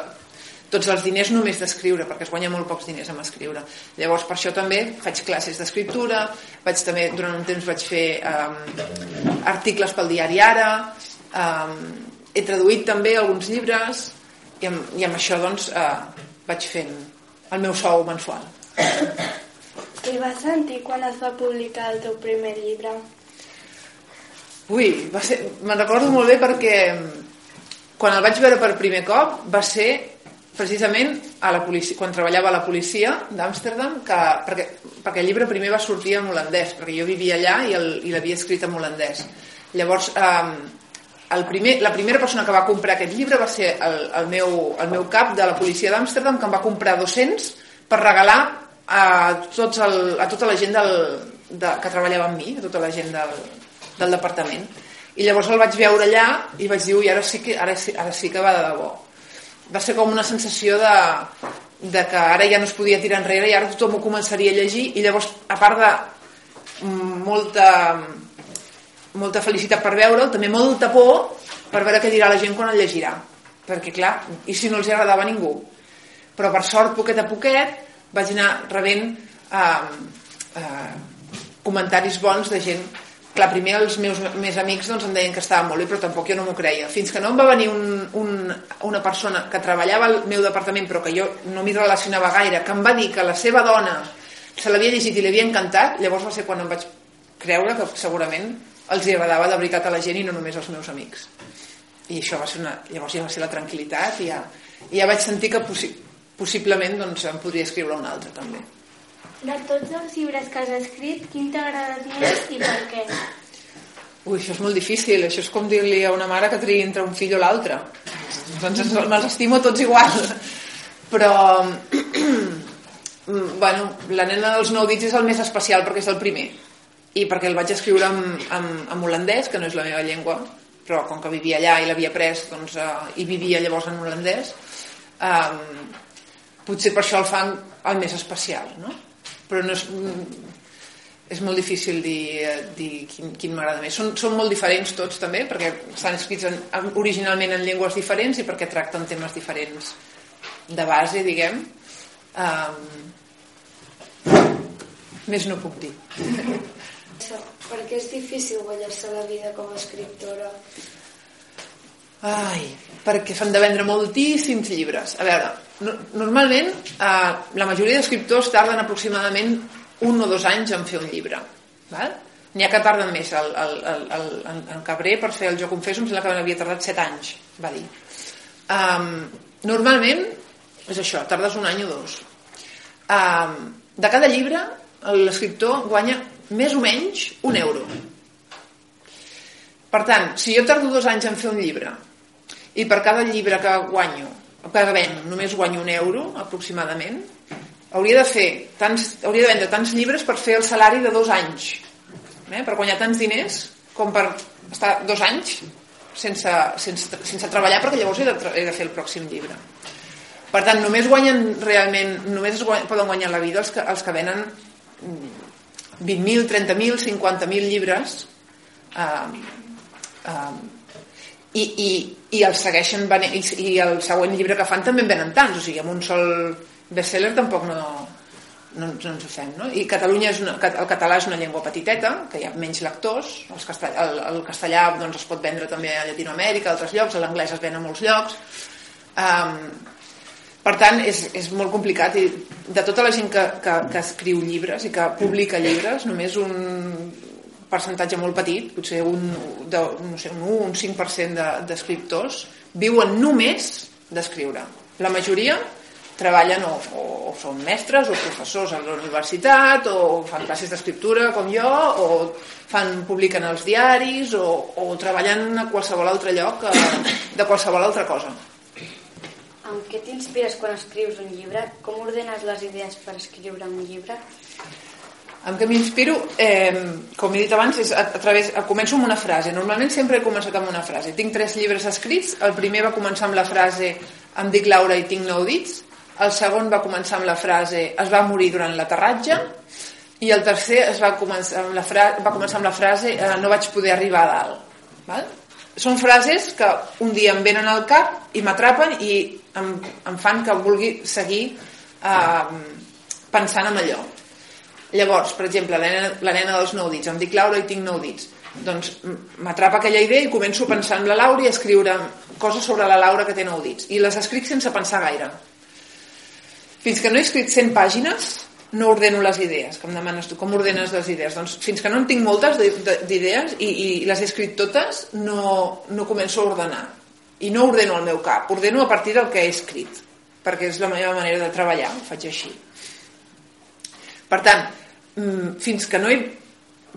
tots els diners només d'escriure, perquè es guanya molt pocs diners amb escriure. Llavors, per això també faig classes d'escriptura, vaig també, durant un temps vaig fer um, articles pel diari Ara, um, he traduït també alguns llibres, i amb, i amb això doncs eh, vaig fent el meu sou mensual. Què vas sentir quan es va publicar el teu primer llibre? Ui, va ser, me'n recordo molt bé perquè quan el vaig veure per primer cop va ser precisament a la policia, quan treballava a la policia d'Amsterdam perquè, perquè el llibre primer va sortir en holandès perquè jo vivia allà i l'havia escrit en holandès llavors eh, el primer, la primera persona que va comprar aquest llibre va ser el, el, meu, el meu cap de la policia d'Amsterdam que em va comprar 200 per regalar a, tots el, a tota la gent del, de, que treballava amb mi, a tota la gent del, del departament. I llavors el vaig veure allà i vaig dir, ui, ara sí que, ara, sí, ara sí que va de debò. Va ser com una sensació de, de que ara ja no es podia tirar enrere i ara tothom ho començaria a llegir i llavors, a part de molta molta felicitat per veure'l, també molta por per veure què dirà la gent quan el llegirà. Perquè, clar, i si no els agradava a ningú? Però, per sort, poquet a poquet, vaig anar rebent eh, eh, comentaris bons de gent clar, primer els meus més amics doncs, em deien que estava molt bé, però tampoc jo no m'ho creia. Fins que no em va venir un, un, una persona que treballava al meu departament, però que jo no m'hi relacionava gaire, que em va dir que la seva dona se l'havia llegit i li havia encantat, llavors va ser quan em vaig creure que segurament els hi agradava de veritat a la gent i no només als meus amics i això va ser una, llavors ja va ser la tranquil·litat i ja, ja vaig sentir que possi possiblement doncs, em podria escriure un altre també de tots els llibres que has escrit quin t'ha agradat més i per què? Ui, això és molt difícil això és com dir-li a una mare que triï entre un fill o l'altre doncs me'ls estimo tots igual però mm, bueno, la nena dels nou dits és el més especial perquè és el primer i perquè el vaig escriure en, en, en holandès, que no és la meva llengua, però com que vivia allà i l'havia pres doncs, uh, i vivia llavors en holandès, um, potser per això el fan el més especial, no? Però no és, és molt difícil dir, dir quin, quin m'agrada més. Són, són molt diferents tots també, perquè estan escrits en, originalment en llengües diferents i perquè tracten temes diferents de base, diguem. Um, més no puc dir. Per què és difícil guanyar-se la vida com a escriptora? Ai, perquè s'han de vendre moltíssims llibres. A veure, no, normalment eh, la majoria d'escriptors tarden aproximadament un o dos anys en fer un llibre. Val? N'hi ha que tarden més. El, el, el, el, el Cabré, per fer el Jo confesso, em sembla que havia tardat set anys, va dir. Um, normalment, és això, tardes un any o dos. Um, de cada llibre, l'escriptor guanya més o menys un euro. Per tant, si jo tardo dos anys en fer un llibre i per cada llibre que guanyo, venc, només guanyo un euro aproximadament, hauria de fer tants, hauria de vendre tants llibres per fer el salari de dos anys, eh? per guanyar tants diners com per estar dos anys sense, sense, sense treballar perquè llavors he de, he de fer el pròxim llibre. Per tant, només guanyen realment, només es guanyen, poden guanyar la vida els que, els que venen 20.000, 30.000, 50.000 llibres eh, eh, i, i, i els segueixen venent, i, i el següent llibre que fan també en venen tants, o sigui, amb un sol bestseller tampoc no, no, no ens ho fem, no? I Catalunya és una, el català és una llengua petiteta, que hi ha menys lectors, els castellà, el, el castellà doncs, es pot vendre també a Llatinoamèrica, a altres llocs, l'anglès es ven a molts llocs, um, per tant, és, és molt complicat i de tota la gent que, que, que escriu llibres i que publica llibres, només un percentatge molt petit, potser un, de, no sé, un 1, un 5% d'escriptors, de, viuen només d'escriure. La majoria treballen o, o, o són mestres o professors a la universitat o fan classes d'escriptura com jo o fan, publiquen els diaris o, o treballen a qualsevol altre lloc de qualsevol altra cosa. Amb què t'inspires quan escrius un llibre? Com ordenes les idees per escriure un llibre? Amb què m'inspiro? Eh, com he dit abans, és a, a través, a, començo amb una frase. Normalment sempre he començat amb una frase. Tinc tres llibres escrits. El primer va començar amb la frase em dic Laura i tinc nou dits. El segon va començar amb la frase es va morir durant l'aterratge. I el tercer es va començar amb la, fra va començar amb la frase eh, no vaig poder arribar a dalt. Val? Són frases que un dia em venen al cap i m'atrapen i em, em fan que vulgui seguir eh, pensant en allò. Llavors, per exemple, la nena, la nena dels nou dits, em dic Laura i tinc nou dits. Doncs m'atrapa aquella idea i començo a pensar en la Laura i a escriure coses sobre la Laura que té nou dits. I les escric sense pensar gaire. Fins que no he escrit 100 pàgines, no ordeno les idees, que em demanes tu, com ordenes les idees? Doncs fins que no en tinc moltes d'idees i, i les he escrit totes, no, no començo a ordenar. I no ordeno el meu cap, ordeno a partir del que he escrit, perquè és la meva manera de treballar, ho faig així. Per tant, fins que no he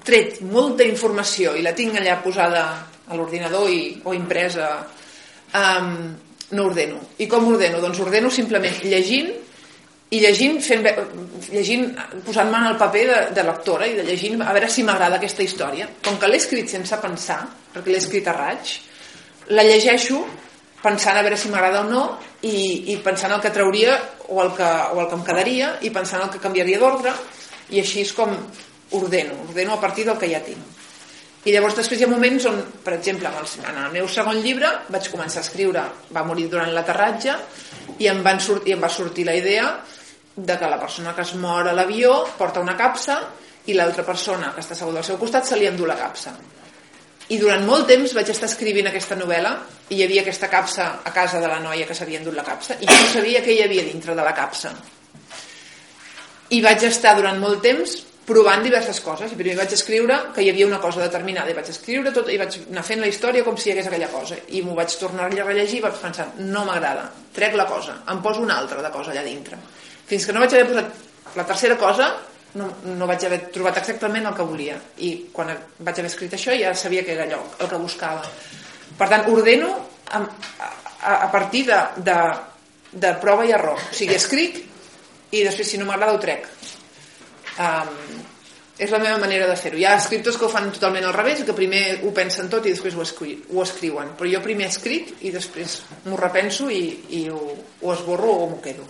tret molta informació i la tinc allà posada a l'ordinador o impresa, um, no ordeno. I com ordeno? Doncs ordeno simplement llegint i llegint, fent, llegint posant-me en el paper de, de lectora i de llegint a veure si m'agrada aquesta història. Com que l'he escrit sense pensar, perquè l'he escrit a raig, la llegeixo pensant a veure si m'agrada o no i, i pensant el que trauria o el que, o el que em quedaria i pensant el que canviaria d'ordre i així és com ordeno, ordeno a partir del que ja tinc. I llavors després hi ha moments on, per exemple, en el, en el meu segon llibre vaig començar a escriure, va morir durant l'aterratge i em, van sortir, em va sortir la idea de que la persona que es mor a l'avió porta una capsa i l'altra persona que està asseguda al seu costat se li endú la capsa. I durant molt temps vaig estar escrivint aquesta novel·la i hi havia aquesta capsa a casa de la noia que s'havia endut la capsa i jo no sabia què hi havia dintre de la capsa. I vaig estar durant molt temps provant diverses coses. I primer vaig escriure que hi havia una cosa determinada. I vaig escriure tot i vaig anar fent la història com si hi hagués aquella cosa. I m'ho vaig tornar a rellegir i vaig pensar no m'agrada, trec la cosa em poso una altra de cosa allà dintre. Fins que no vaig haver posat la tercera cosa no, no vaig haver trobat exactament el que volia. I quan vaig haver escrit això ja sabia que era allò el que buscava. Per tant ordeno a, a, a partir de, de, de prova i error. O sigui escric i després si no m'agrada ho trec um, és la meva manera de fer-ho hi ha escriptors que ho fan totalment al revés que primer ho pensen tot i després ho, escri ho escriuen però jo primer escric i després m'ho repenso i, i ho, ho esborro o m'ho quedo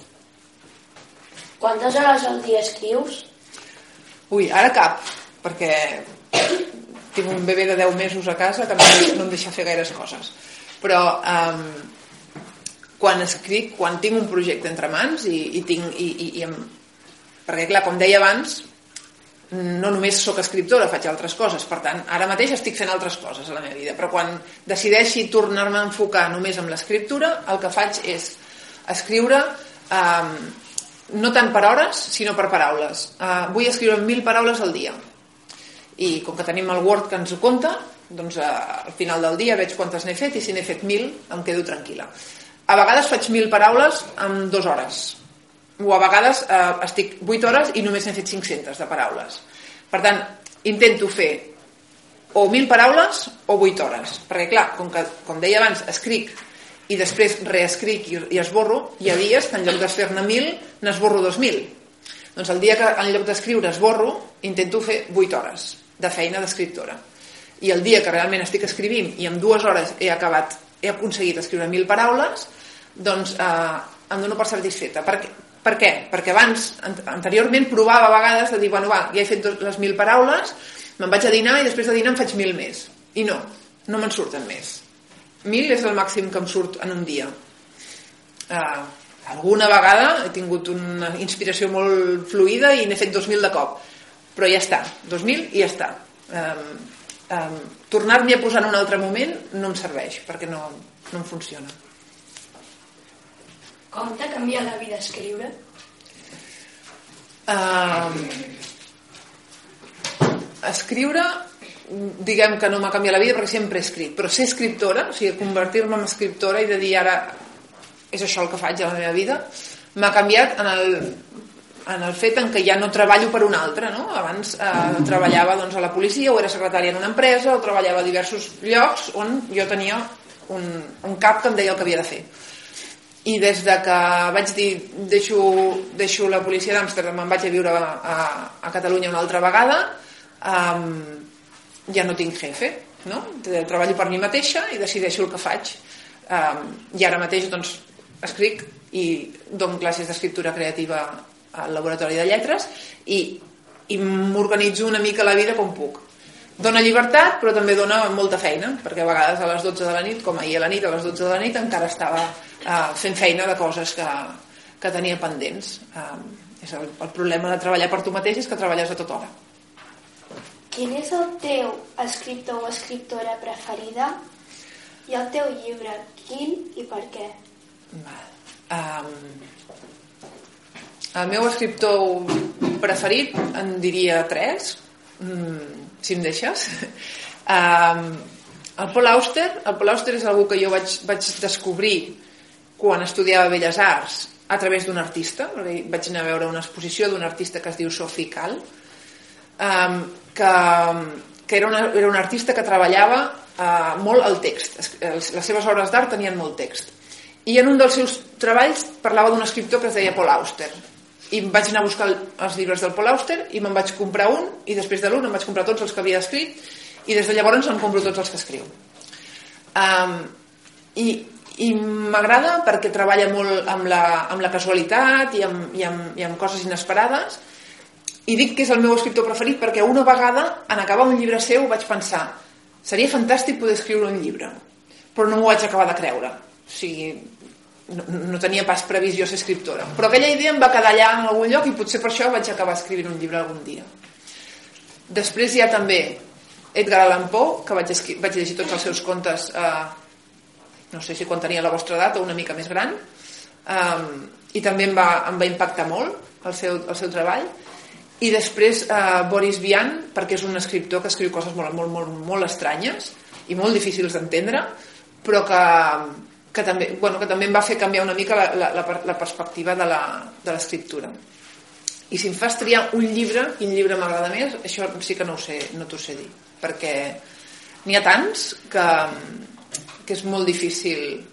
Quantes hores al dia escrius? Ui, ara cap, perquè tinc un bebè de 10 mesos a casa que no, no em deixa fer gaires coses. Però um, quan escric, quan tinc un projecte entre mans i, i tinc... I, i, i em... Perquè, clar, com deia abans, no només sóc escriptora, faig altres coses. Per tant, ara mateix estic fent altres coses a la meva vida. Però quan decideixi tornar-me a enfocar només amb l'escriptura, el que faig és escriure um, no tant per hores, sinó per paraules. Uh, vull escriure mil paraules al dia. I com que tenim el Word que ens ho compta, doncs uh, al final del dia veig quantes n'he fet i si n'he fet mil em quedo tranquil·la. A vegades faig mil paraules en dues hores. O a vegades uh, estic 8 hores i només n'he fet 500 de paraules. Per tant, intento fer o mil paraules o 8 hores. Perquè clar, com, que, com deia abans, escric i després reescric i, i esborro, hi ha dies que en lloc de fer-ne 1.000 n'esborro 2.000. Doncs el dia que en lloc d'escriure esborro, intento fer 8 hores de feina d'escriptora. I el dia que realment estic escrivint i en dues hores he acabat, he aconseguit escriure 1.000 paraules, doncs eh, em dono per satisfeta. Per, per què? Perquè abans, anteriorment, provava a vegades de dir, bueno, va, ja he fet les 1.000 paraules, me'n vaig a dinar i després de dinar en faig 1.000 més. I no, no me'n surten més 1.000 és el màxim que em surt en un dia. Uh, alguna vegada he tingut una inspiració molt fluida i n'he fet 2.000 de cop. Però ja està, 2.000 i ja està. Um, um, Tornar-m'hi a posar en un altre moment no em serveix, perquè no, no em funciona. Com t'ha canviat la vida escriure? Uh, escriure diguem que no m'ha canviat la vida perquè sempre he escrit, però ser escriptora, o sigui, convertir-me en escriptora i de dir ara és això el que faig a la meva vida, m'ha canviat en el, en el fet en què ja no treballo per un altre, no? Abans eh, treballava doncs, a la policia o era secretària en una empresa o treballava a diversos llocs on jo tenia un, un cap que em deia el que havia de fer. I des de que vaig dir deixo, deixo la policia d'Amsterdam, me'n vaig a viure a, a, a Catalunya una altra vegada, um, ja no tinc jefe, no? treballo per mi mateixa i decideixo el que faig. Um, I ara mateix doncs, escric i dono classes d'escriptura creativa al laboratori de lletres i, i m'organitzo una mica la vida com puc. Dona llibertat, però també dona molta feina, perquè a vegades a les 12 de la nit, com ahir a la nit, a les 12 de la nit, encara estava uh, fent feina de coses que, que tenia pendents. Uh, és el, el problema de treballar per tu mateix és que treballes a tota hora. Quin és el teu escriptor o escriptora preferida? I el teu llibre, quin i per què? Um, el meu escriptor preferit en diria tres, mm, si em deixes. Um, el Paul Auster, el Paul Auster és algú que jo vaig, vaig descobrir quan estudiava Belles Arts a través d'un artista, vaig anar a veure una exposició d'un artista que es diu Sophie Kahl, um, que, que era, una, era un artista que treballava uh, molt el text. Les seves obres d'art tenien molt text. I en un dels seus treballs parlava d'un escriptor que es deia Paul Auster. I vaig anar a buscar els llibres del Paul Auster i me'n vaig comprar un i després de l'un em vaig comprar tots els que havia escrit i des de llavors em compro tots els que escriu. Um, I i m'agrada perquè treballa molt amb la, amb la casualitat i amb, i, amb, i amb coses inesperades i dic que és el meu escriptor preferit perquè una vegada, en acabar un llibre seu, vaig pensar seria fantàstic poder escriure un llibre, però no m'ho vaig acabar de creure. O sigui, no, no tenia pas previst jo ser escriptora. Però aquella idea em va quedar allà en algun lloc i potser per això vaig acabar escrivint un llibre algun dia. Després hi ha també Edgar Allan Poe, que vaig, vaig llegir tots els seus contes, eh, no sé si quan tenia la vostra edat o una mica més gran, eh, i també em va, em va impactar molt el seu, el seu treball i després eh, Boris Vian perquè és un escriptor que escriu coses molt, molt, molt, molt estranyes i molt difícils d'entendre però que, que, també, bueno, que també em va fer canviar una mica la, la, la, la perspectiva de l'escriptura i si em fas triar un llibre quin llibre m'agrada més això sí que no ho sé, no t'ho sé dir perquè n'hi ha tants que, que és molt difícil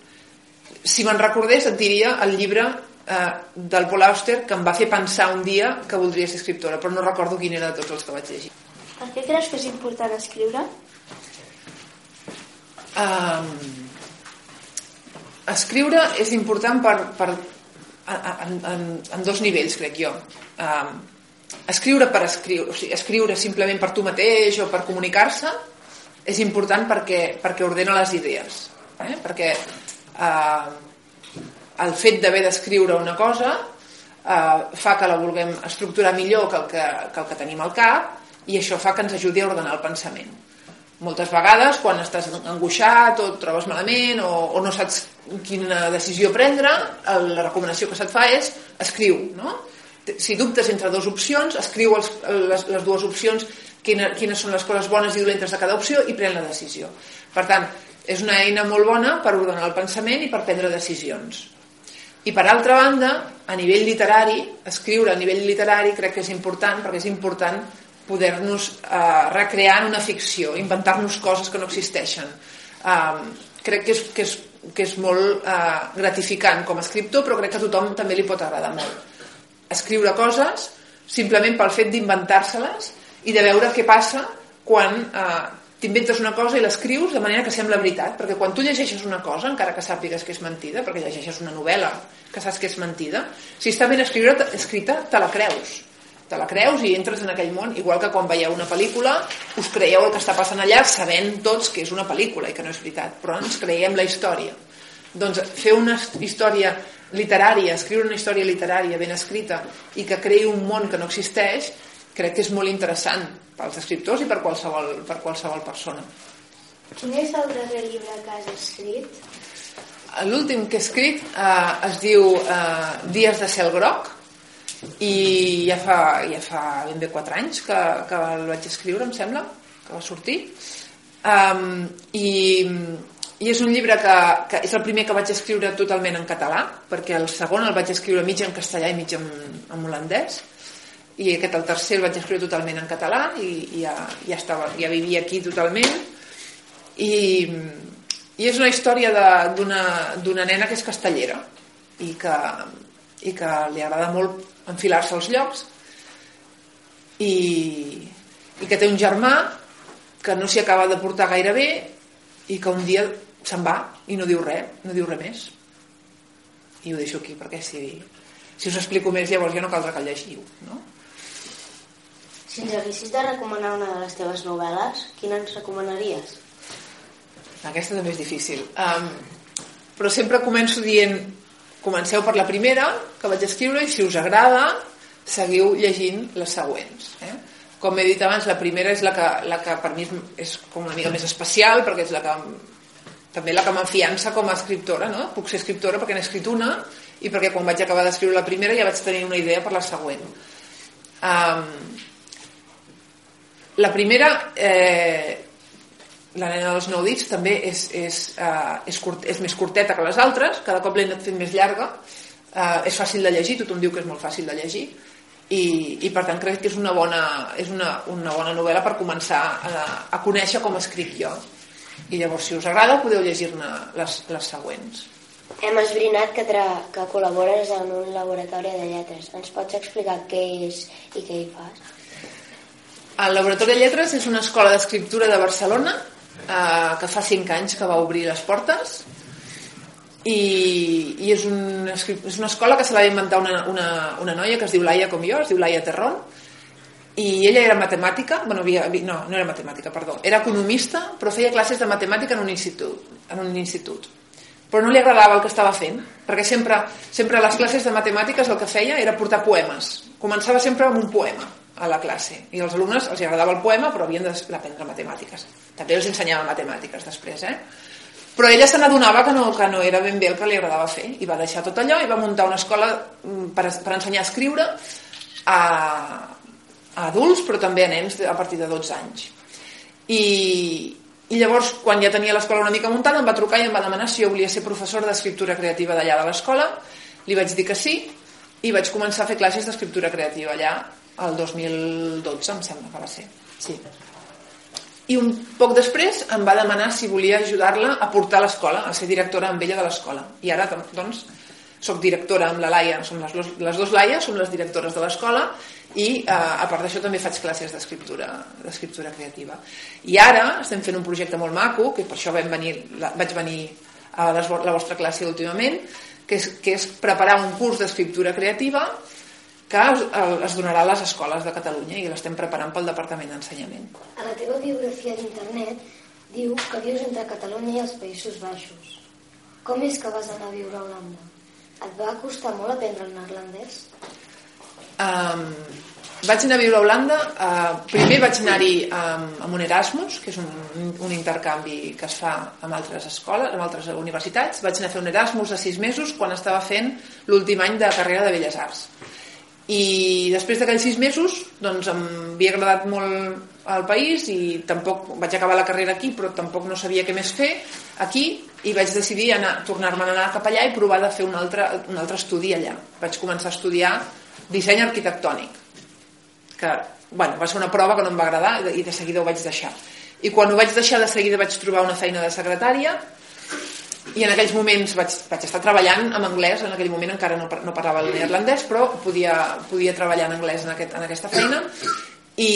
si me'n recordés et diria el llibre eh, del Paul Auster que em va fer pensar un dia que voldria ser escriptora, però no recordo quin era de tots els que vaig llegir. Per què creus que és important escriure? Um, escriure és important per, per, en, en, en dos nivells, crec jo. Um, escriure per escriure, o sigui, escriure simplement per tu mateix o per comunicar-se és important perquè, perquè ordena les idees. Eh? Perquè uh, el fet d'haver d'escriure una cosa eh, fa que la vulguem estructurar millor que el que, que el que tenim al cap i això fa que ens ajudi a ordenar el pensament. Moltes vegades, quan estàs angoixat o et trobes malament o, o no saps quina decisió prendre, la recomanació que se't fa és escriu. No? Si dubtes entre dues opcions, escriu els, les, les dues opcions, quina, quines són les coses bones i dolentes de cada opció i pren la decisió. Per tant, és una eina molt bona per ordenar el pensament i per prendre decisions. I per altra banda, a nivell literari, escriure a nivell literari crec que és important perquè és important poder-nos eh, recrear en una ficció, inventar-nos coses que no existeixen. Eh, crec que és, que és, que és molt eh, gratificant com a escriptor, però crec que a tothom també li pot agradar molt. Escriure coses simplement pel fet d'inventar-se-les i de veure què passa quan eh, t'inventes una cosa i l'escrius de manera que sembla veritat, perquè quan tu llegeixes una cosa, encara que sàpigues que és mentida, perquè llegeixes una novel·la que saps que és mentida, si està ben escrita, escrita te la creus. Te la creus i entres en aquell món, igual que quan veieu una pel·lícula, us creieu el que està passant allà sabent tots que és una pel·lícula i que no és veritat, però ens creiem la història. Doncs fer una història literària, escriure una història literària ben escrita i que creï un món que no existeix, crec que és molt interessant pels escriptors i per qualsevol, per qualsevol persona. Quin és el darrer llibre que has escrit? L'últim que he escrit eh, es diu eh, Dies de cel groc i ja fa, ja fa ben bé 4 anys que, que el vaig escriure, em sembla, que va sortir. Um, i, I és un llibre que, que és el primer que vaig escriure totalment en català, perquè el segon el vaig escriure mig en castellà i mig en, en holandès i aquest el tercer el vaig escriure totalment en català i, i ja, ja, estava, ja vivia aquí totalment i, i és una història d'una nena que és castellera i que, i que li agrada molt enfilar-se als llocs i, i que té un germà que no s'hi acaba de portar gaire bé i que un dia se'n va i no diu res, no diu res més i ho deixo aquí perquè si, si us explico més llavors ja no caldrà que el llegiu no? Si ens haguessis de recomanar una de les teves novel·les, quina ens recomanaries? Aquesta també és difícil. Um, però sempre començo dient comenceu per la primera que vaig escriure i si us agrada seguiu llegint les següents. Eh? Com he dit abans, la primera és la que, la que per mi és, com una mica més especial perquè és la que també la que m'enfiança com a escriptora, no? Puc ser escriptora perquè n'he escrit una i perquè quan vaig acabar d'escriure la primera ja vaig tenir una idea per la següent. Um, la primera, eh, la nena dels nou dits, també és, és, eh, és, curt, és més curteta que les altres, cada cop l'he anat fent més llarga, eh, és fàcil de llegir, tothom diu que és molt fàcil de llegir, i, i per tant crec que és una bona, és una, una bona novel·la per començar a, a conèixer com escric jo. I llavors, si us agrada, podeu llegir-ne les, les següents. Hem esbrinat que, tra que col·labores en un laboratori de lletres. Ens pots explicar què és i què hi fas? El Laboratori de Lletres és una escola d'escriptura de Barcelona eh, que fa 5 anys que va obrir les portes i, i és, un, és una escola que se l'ha inventar una, una, una noia que es diu Laia com jo, es diu Laia Terrón i ella era matemàtica, bueno, havia, no, no era matemàtica, perdó, era economista però feia classes de matemàtica en un institut, en un institut. Però no li agradava el que estava fent perquè sempre, sempre a les classes de matemàtiques el que feia era portar poemes. Començava sempre amb un poema a la classe. I als alumnes els agradava el poema però havien d'aprendre matemàtiques. També els ensenyava matemàtiques després eh? però ella se n'adonava que, no, que no era ben bé el que li agradava fer. I va deixar tot allò i va muntar una escola mm, per, per ensenyar a escriure a, a adults però també a nens a partir de 12 anys. I, i llavors quan ja tenia l'escola una mica muntada em va trucar i em va demanar si jo volia ser professor d'escriptura creativa d'allà de l'escola. Li vaig dir que sí i vaig començar a fer classes d'escriptura creativa allà el 2012 em sembla que va ser sí. i un poc després em va demanar si volia ajudar-la a portar a l'escola a ser directora amb ella de l'escola i ara doncs soc directora amb la Laia, som les, les dues Laies, som les directores de l'escola i eh, a part d'això també faig classes d'escriptura d'escriptura creativa. I ara estem fent un projecte molt maco, que per això vam venir, la, vaig venir a les, la vostra classe últimament, que és, que és preparar un curs d'escriptura creativa que es, es donarà a les escoles de Catalunya i l'estem preparant pel Departament d'Ensenyament. A la teva biografia d'internet diu que vius entre Catalunya i els Països Baixos. Com és que vas anar a viure a Holanda? Et va costar molt aprendre el neerlandès? Um, vaig anar a viure a Holanda, uh, primer vaig anar-hi um, amb un Erasmus, que és un, un intercanvi que es fa amb altres escoles, amb altres universitats. Vaig anar a fer un Erasmus de sis mesos quan estava fent l'últim any de carrera de Belles Arts. I després d'aquells sis mesos doncs em havia agradat molt el país i tampoc vaig acabar la carrera aquí però tampoc no sabia què més fer aquí i vaig decidir tornar-me a anar cap allà i provar de fer un altre, un altre estudi allà. Vaig començar a estudiar disseny arquitectònic que bueno, va ser una prova que no em va agradar i de seguida ho vaig deixar i quan ho vaig deixar de seguida vaig trobar una feina de secretària i en aquells moments vaig, vaig estar treballant en anglès en aquell moment encara no, no parlava el neerlandès però podia, podia treballar en anglès en, aquest, en aquesta feina i,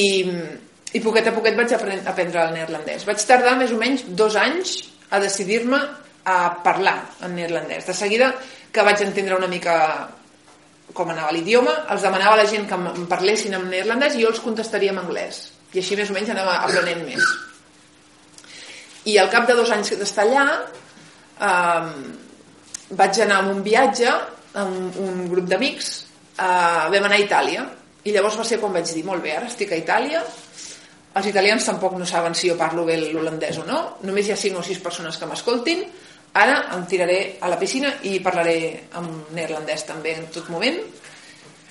i poquet a poquet vaig aprendre el neerlandès vaig tardar més o menys dos anys a decidir-me a parlar en neerlandès de seguida que vaig entendre una mica com anava l'idioma, els demanava a la gent que em parlessin en neerlandès i jo els contestaria en anglès. I així més o menys anava aprenent més. I al cap de dos anys d'estar allà eh, vaig anar amb un viatge amb un grup d'amics eh, vam anar a Itàlia. I llavors va ser quan vaig dir, molt bé, ara estic a Itàlia. Els italians tampoc no saben si jo parlo bé l'holandès o no. Només hi ha cinc o sis persones que m'escoltin. Ara em tiraré a la piscina i parlaré en neerlandès també en tot moment.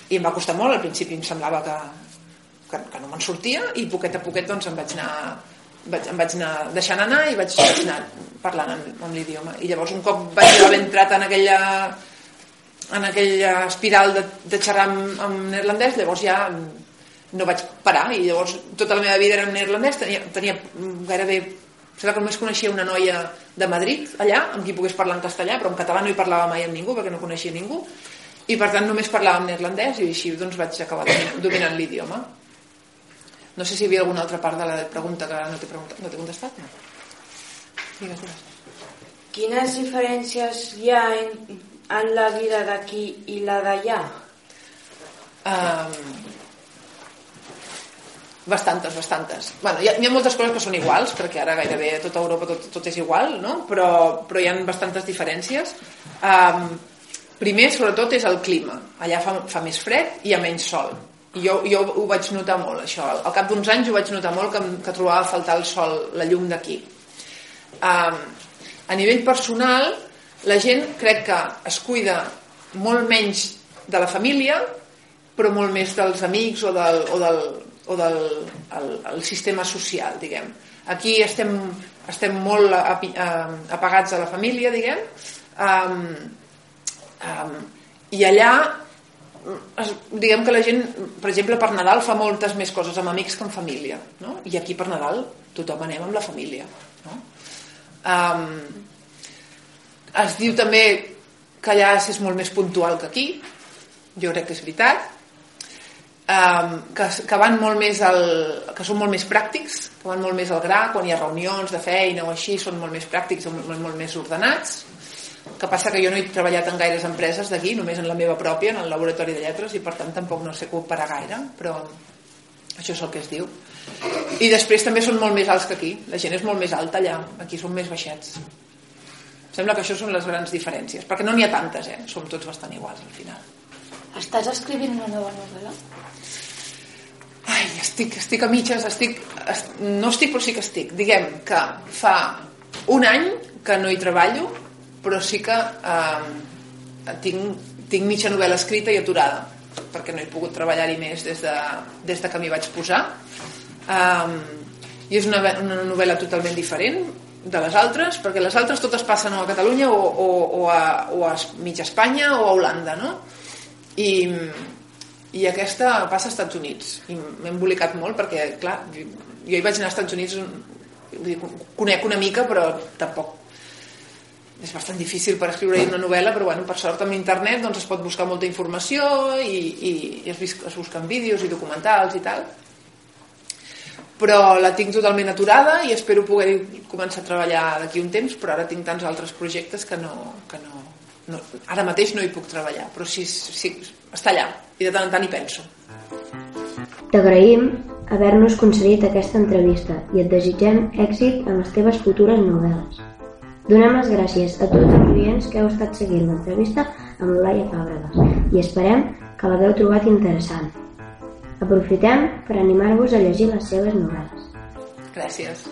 I em va costar molt, al principi em semblava que, que, que no me'n sortia i poquet a poquet doncs em vaig anar vaig, em vaig anar deixant anar i vaig, vaig anar parlant amb, amb l'idioma. I llavors un cop vaig haver entrat en aquella en aquella espiral de, de xerrar amb, amb neerlandès llavors ja no vaig parar. I llavors tota la meva vida era en neerlandès. Tenia, tenia gairebé Sembla que només coneixia una noia de Madrid, allà, amb qui pogués parlar en castellà, però en català no hi parlava mai amb ningú, perquè no coneixia ningú, i per tant només parlava en neerlandès, i així doncs vaig acabar dominant l'idioma. No sé si hi havia alguna altra part de la pregunta que no t'he no contestat. No. Digues, digues. Quines diferències hi ha en, en la vida d'aquí i la d'allà? Um, Bastantes, bastantes. Bueno, hi ha, hi ha moltes coses que són iguals, perquè ara gairebé a tota Europa tot, tot és igual, no? però, però hi ha bastantes diferències. Um, primer, sobretot, és el clima. Allà fa, fa més fred i hi ha menys sol. I jo, jo ho vaig notar molt, això. Al cap d'uns anys ho vaig notar molt, que, que trobava a faltar el sol, la llum d'aquí. Um, a nivell personal, la gent crec que es cuida molt menys de la família, però molt més dels amics o del, o del, o del el, el sistema social, diguem. Aquí estem, estem molt apagats a la família, diguem, um, um, i allà es, diguem que la gent, per exemple, per Nadal fa moltes més coses amb amics que amb família, no? i aquí per Nadal tothom anem amb la família. No? Um, es diu també que allà és molt més puntual que aquí, jo crec que és veritat, um, que, que van molt més al, que són molt més pràctics, que van molt més al gra, quan hi ha reunions de feina o així, són molt més pràctics, molt, molt més ordenats. Que passa que jo no he treballat en gaires empreses d'aquí, només en la meva pròpia, en el laboratori de lletres, i per tant tampoc no sé comparar gaire, però això és el que es diu. I després també són molt més alts que aquí, la gent és molt més alta allà, aquí són més baixets. Sembla que això són les grans diferències, perquè no n'hi ha tantes, eh? som tots bastant iguals al final. Estàs escrivint una nova novel·la? Ai, estic, estic a mitges, estic, est, no estic però sí que estic. Diguem que fa un any que no hi treballo, però sí que eh, tinc, tinc mitja novel·la escrita i aturada, perquè no he pogut treballar-hi més des de, des de que m'hi vaig posar. Um, I és una, una novel·la totalment diferent de les altres, perquè les altres totes passen a Catalunya o, o, o, a, o a mitja Espanya o a Holanda, no? I, i aquesta passa als Estats Units i m'he embolicat molt perquè clar, jo hi vaig anar als Estats Units conec una mica però tampoc és bastant difícil per escriure una novel·la, però bueno, per sort amb internet doncs, es pot buscar molta informació i, i, i es, es busquen vídeos i documentals i tal. Però la tinc totalment aturada i espero poder començar a treballar d'aquí un temps, però ara tinc tants altres projectes que no, que no, no ara mateix no hi puc treballar, però sí, sí, està allà i de tant en tant hi penso. T'agraïm haver-nos concedit aquesta entrevista i et desitgem èxit en les teves futures novel·les. Donem les gràcies a tots els oients que heu estat seguint l'entrevista amb l'Olaia Fàbregas i esperem que l'hagueu trobat interessant. Aprofitem per animar-vos a llegir les seves novel·les. Gràcies.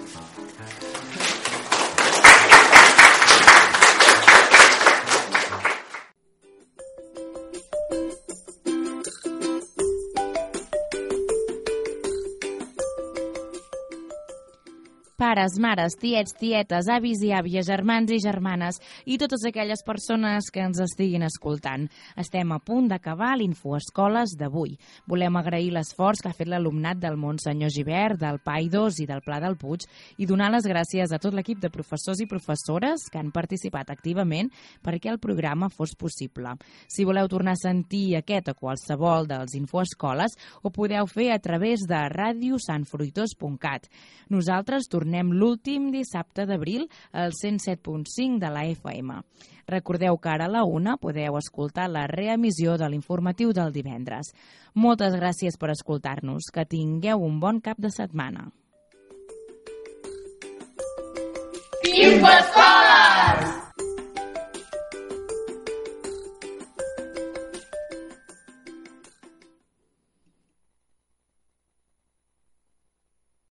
Pares, mares, tiets, tietes, avis i àvies, germans i germanes i totes aquelles persones que ens estiguin escoltant. Estem a punt d'acabar l'Infoescoles d'avui. Volem agrair l'esforç que ha fet l'alumnat del Montsenyor Givert, del PAI2 i del Pla del Puig i donar les gràcies a tot l'equip de professors i professores que han participat activament perquè el programa fos possible. Si voleu tornar a sentir aquest o qualsevol dels Infoescoles, ho podeu fer a través de radiosanfruitós.cat. Nosaltres tornem tornem l'últim dissabte d'abril al 107.5 de la FM. Recordeu que ara a la una podeu escoltar la reemissió de l'informatiu del divendres. Moltes gràcies per escoltar-nos. Que tingueu un bon cap de setmana. Infoscoles!